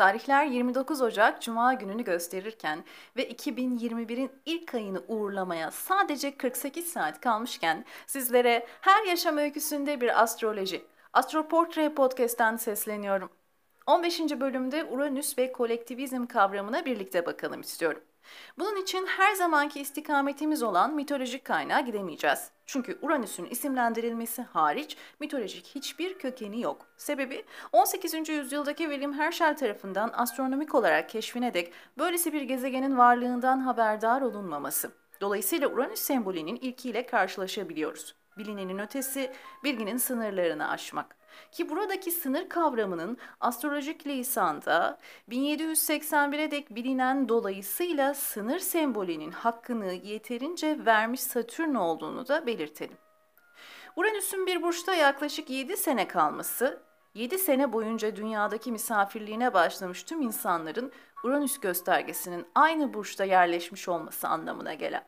Tarihler 29 Ocak Cuma gününü gösterirken ve 2021'in ilk ayını uğurlamaya sadece 48 saat kalmışken sizlere her yaşam öyküsünde bir astroloji, Astroportre Podcast'ten sesleniyorum. 15. bölümde Uranüs ve kolektivizm kavramına birlikte bakalım istiyorum. Bunun için her zamanki istikametimiz olan mitolojik kaynağa gidemeyeceğiz. Çünkü Uranüs'ün isimlendirilmesi hariç mitolojik hiçbir kökeni yok. Sebebi 18. yüzyıldaki William Herschel tarafından astronomik olarak keşfine dek böylesi bir gezegenin varlığından haberdar olunmaması. Dolayısıyla Uranüs sembolünün ilkiyle karşılaşabiliyoruz. Bilinenin ötesi bilginin sınırlarını aşmak. Ki buradaki sınır kavramının astrolojik lisanda 1781'e dek bilinen dolayısıyla sınır sembolünün hakkını yeterince vermiş Satürn olduğunu da belirtelim. Uranüs'ün bir burçta yaklaşık 7 sene kalması, 7 sene boyunca dünyadaki misafirliğine başlamış tüm insanların Uranüs göstergesinin aynı burçta yerleşmiş olması anlamına gelen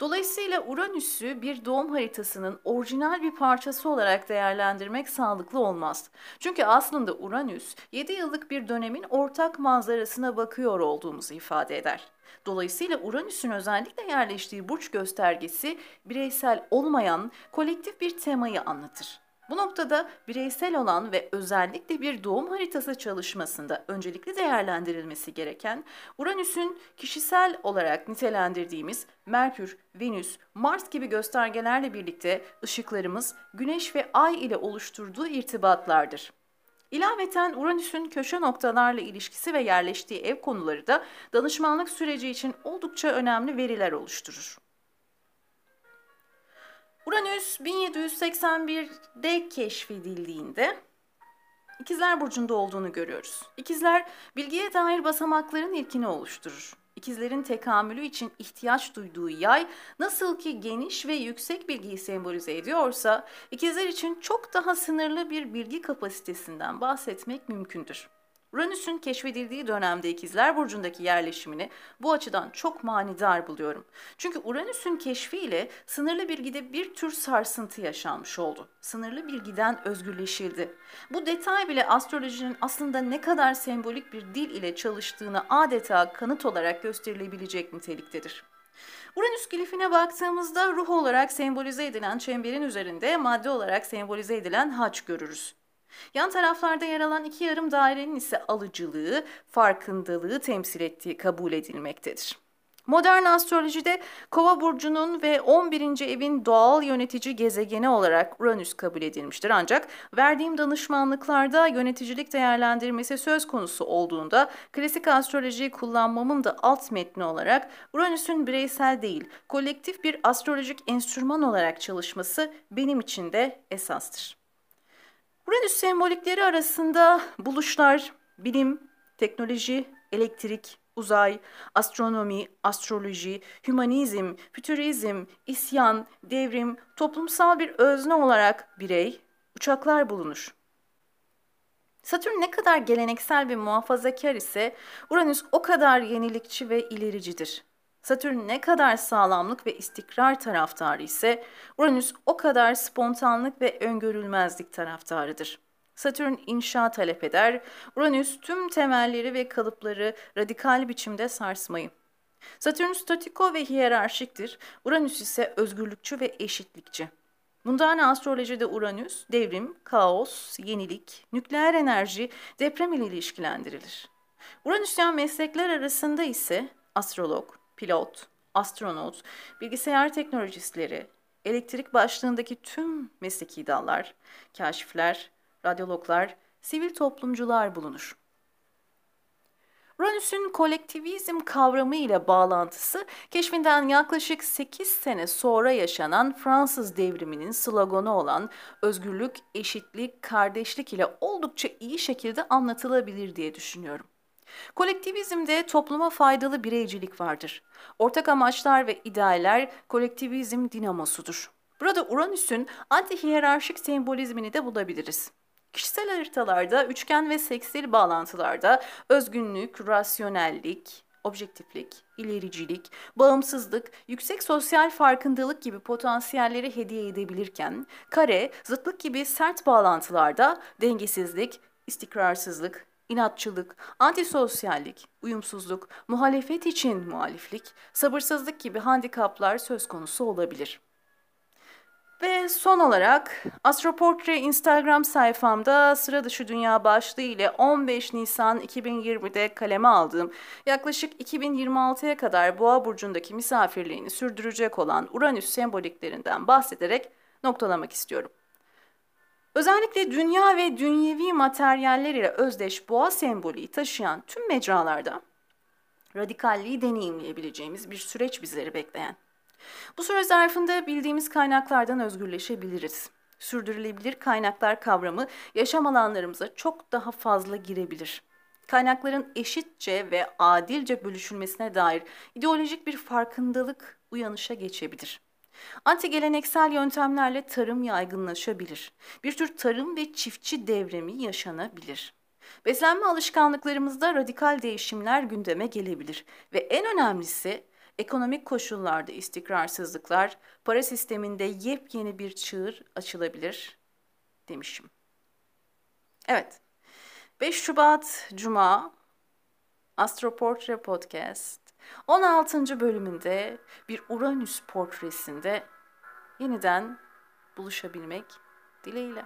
Dolayısıyla Uranüs'ü bir doğum haritasının orijinal bir parçası olarak değerlendirmek sağlıklı olmaz. Çünkü aslında Uranüs 7 yıllık bir dönemin ortak manzarasına bakıyor olduğumuzu ifade eder. Dolayısıyla Uranüs'ün özellikle yerleştiği burç göstergesi bireysel olmayan kolektif bir temayı anlatır. Bu noktada bireysel olan ve özellikle bir doğum haritası çalışmasında öncelikli değerlendirilmesi gereken Uranüs'ün kişisel olarak nitelendirdiğimiz Merkür, Venüs, Mars gibi göstergelerle birlikte ışıklarımız Güneş ve Ay ile oluşturduğu irtibatlardır. İlaveten Uranüs'ün köşe noktalarla ilişkisi ve yerleştiği ev konuları da danışmanlık süreci için oldukça önemli veriler oluşturur. Uranüs 1781'de keşfedildiğinde İkizler Burcu'nda olduğunu görüyoruz. İkizler bilgiye dair basamakların ilkini oluşturur. İkizlerin tekamülü için ihtiyaç duyduğu yay nasıl ki geniş ve yüksek bilgiyi sembolize ediyorsa, ikizler için çok daha sınırlı bir bilgi kapasitesinden bahsetmek mümkündür. Uranüs'ün keşfedildiği dönemde ikizler burcundaki yerleşimini bu açıdan çok manidar buluyorum. Çünkü Uranüs'ün keşfiyle sınırlı bilgide bir tür sarsıntı yaşanmış oldu. Sınırlı bilgiden özgürleşildi. Bu detay bile astrolojinin aslında ne kadar sembolik bir dil ile çalıştığını adeta kanıt olarak gösterilebilecek niteliktedir. Uranüs glifine baktığımızda ruh olarak sembolize edilen çemberin üzerinde madde olarak sembolize edilen haç görürüz. Yan taraflarda yer alan iki yarım dairenin ise alıcılığı, farkındalığı temsil ettiği kabul edilmektedir. Modern astrolojide Kova burcunun ve 11. evin doğal yönetici gezegeni olarak Uranüs kabul edilmiştir. Ancak verdiğim danışmanlıklarda yöneticilik değerlendirmesi söz konusu olduğunda klasik astrolojiyi kullanmamın da alt metni olarak Uranüs'ün bireysel değil, kolektif bir astrolojik enstrüman olarak çalışması benim için de esastır. Uranüs sembolikleri arasında buluşlar, bilim, teknoloji, elektrik, uzay, astronomi, astroloji, hümanizm, fütürizm, isyan, devrim, toplumsal bir özne olarak birey, uçaklar bulunur. Satürn ne kadar geleneksel ve muhafazakar ise Uranüs o kadar yenilikçi ve ilericidir. Satürn ne kadar sağlamlık ve istikrar taraftarı ise Uranüs o kadar spontanlık ve öngörülmezlik taraftarıdır. Satürn inşa talep eder, Uranüs tüm temelleri ve kalıpları radikal biçimde sarsmayı. Satürn statiko ve hiyerarşiktir, Uranüs ise özgürlükçü ve eşitlikçi. Bundan astrolojide Uranüs, devrim, kaos, yenilik, nükleer enerji, deprem ile ilişkilendirilir. Uranüsyen meslekler arasında ise astrolog, pilot, astronot, bilgisayar teknolojistleri, elektrik başlığındaki tüm mesleki dallar, kaşifler, radyologlar, sivil toplumcular bulunur. Uranüs'ün kolektivizm kavramı ile bağlantısı keşfinden yaklaşık 8 sene sonra yaşanan Fransız devriminin sloganı olan özgürlük, eşitlik, kardeşlik ile oldukça iyi şekilde anlatılabilir diye düşünüyorum. Kolektivizmde topluma faydalı bireycilik vardır. Ortak amaçlar ve idealler kolektivizm dinamosudur. Burada Uranüs'ün anti-hiyerarşik sembolizmini de bulabiliriz. Kişisel haritalarda, üçgen ve seksil bağlantılarda özgünlük, rasyonellik, objektiflik, ilericilik, bağımsızlık, yüksek sosyal farkındalık gibi potansiyelleri hediye edebilirken, kare, zıtlık gibi sert bağlantılarda dengesizlik, istikrarsızlık, inatçılık, antisosyallik, uyumsuzluk, muhalefet için muhaliflik, sabırsızlık gibi handikaplar söz konusu olabilir. Ve son olarak Astroportre Instagram sayfamda sıra dışı dünya başlığı ile 15 Nisan 2020'de kaleme aldığım yaklaşık 2026'ya kadar Boğa burcundaki misafirliğini sürdürecek olan Uranüs semboliklerinden bahsederek noktalamak istiyorum. Özellikle dünya ve dünyevi materyaller ile özdeş boğa sembolü taşıyan tüm mecralarda radikalliği deneyimleyebileceğimiz bir süreç bizleri bekleyen. Bu süre zarfında bildiğimiz kaynaklardan özgürleşebiliriz. Sürdürülebilir kaynaklar kavramı yaşam alanlarımıza çok daha fazla girebilir. Kaynakların eşitçe ve adilce bölüşülmesine dair ideolojik bir farkındalık uyanışa geçebilir. Anti geleneksel yöntemlerle tarım yaygınlaşabilir. Bir tür tarım ve çiftçi devrimi yaşanabilir. Beslenme alışkanlıklarımızda radikal değişimler gündeme gelebilir ve en önemlisi ekonomik koşullarda istikrarsızlıklar, para sisteminde yepyeni bir çığır açılabilir demişim. Evet, 5 Şubat Cuma Astroportre Podcast 16. bölümünde bir Uranüs portresinde yeniden buluşabilmek dileğiyle.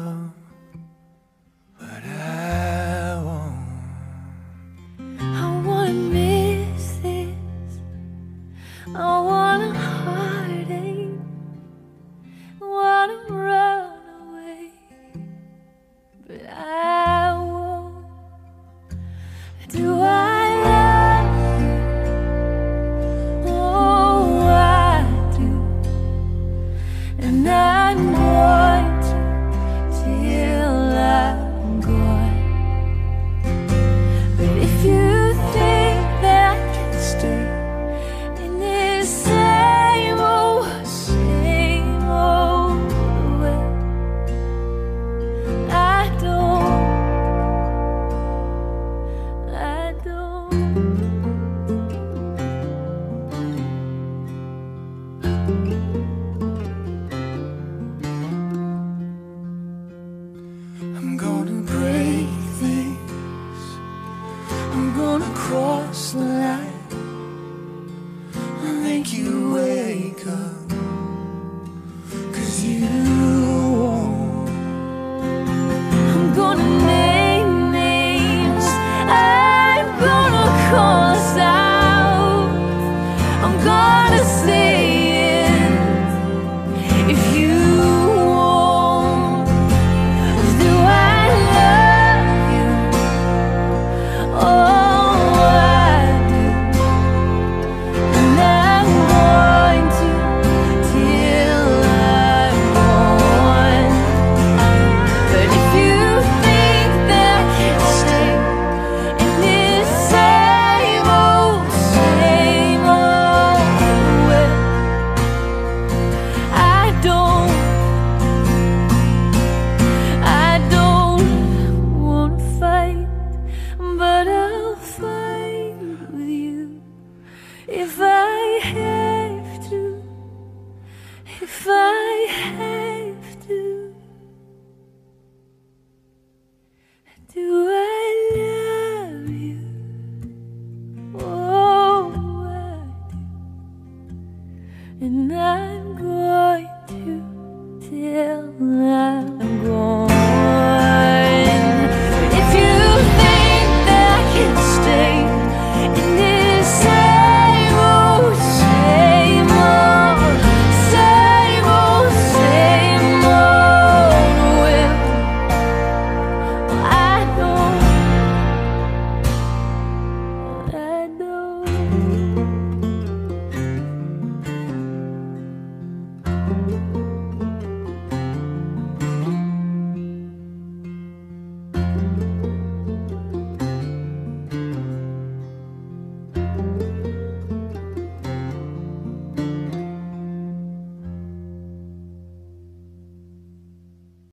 love. Do.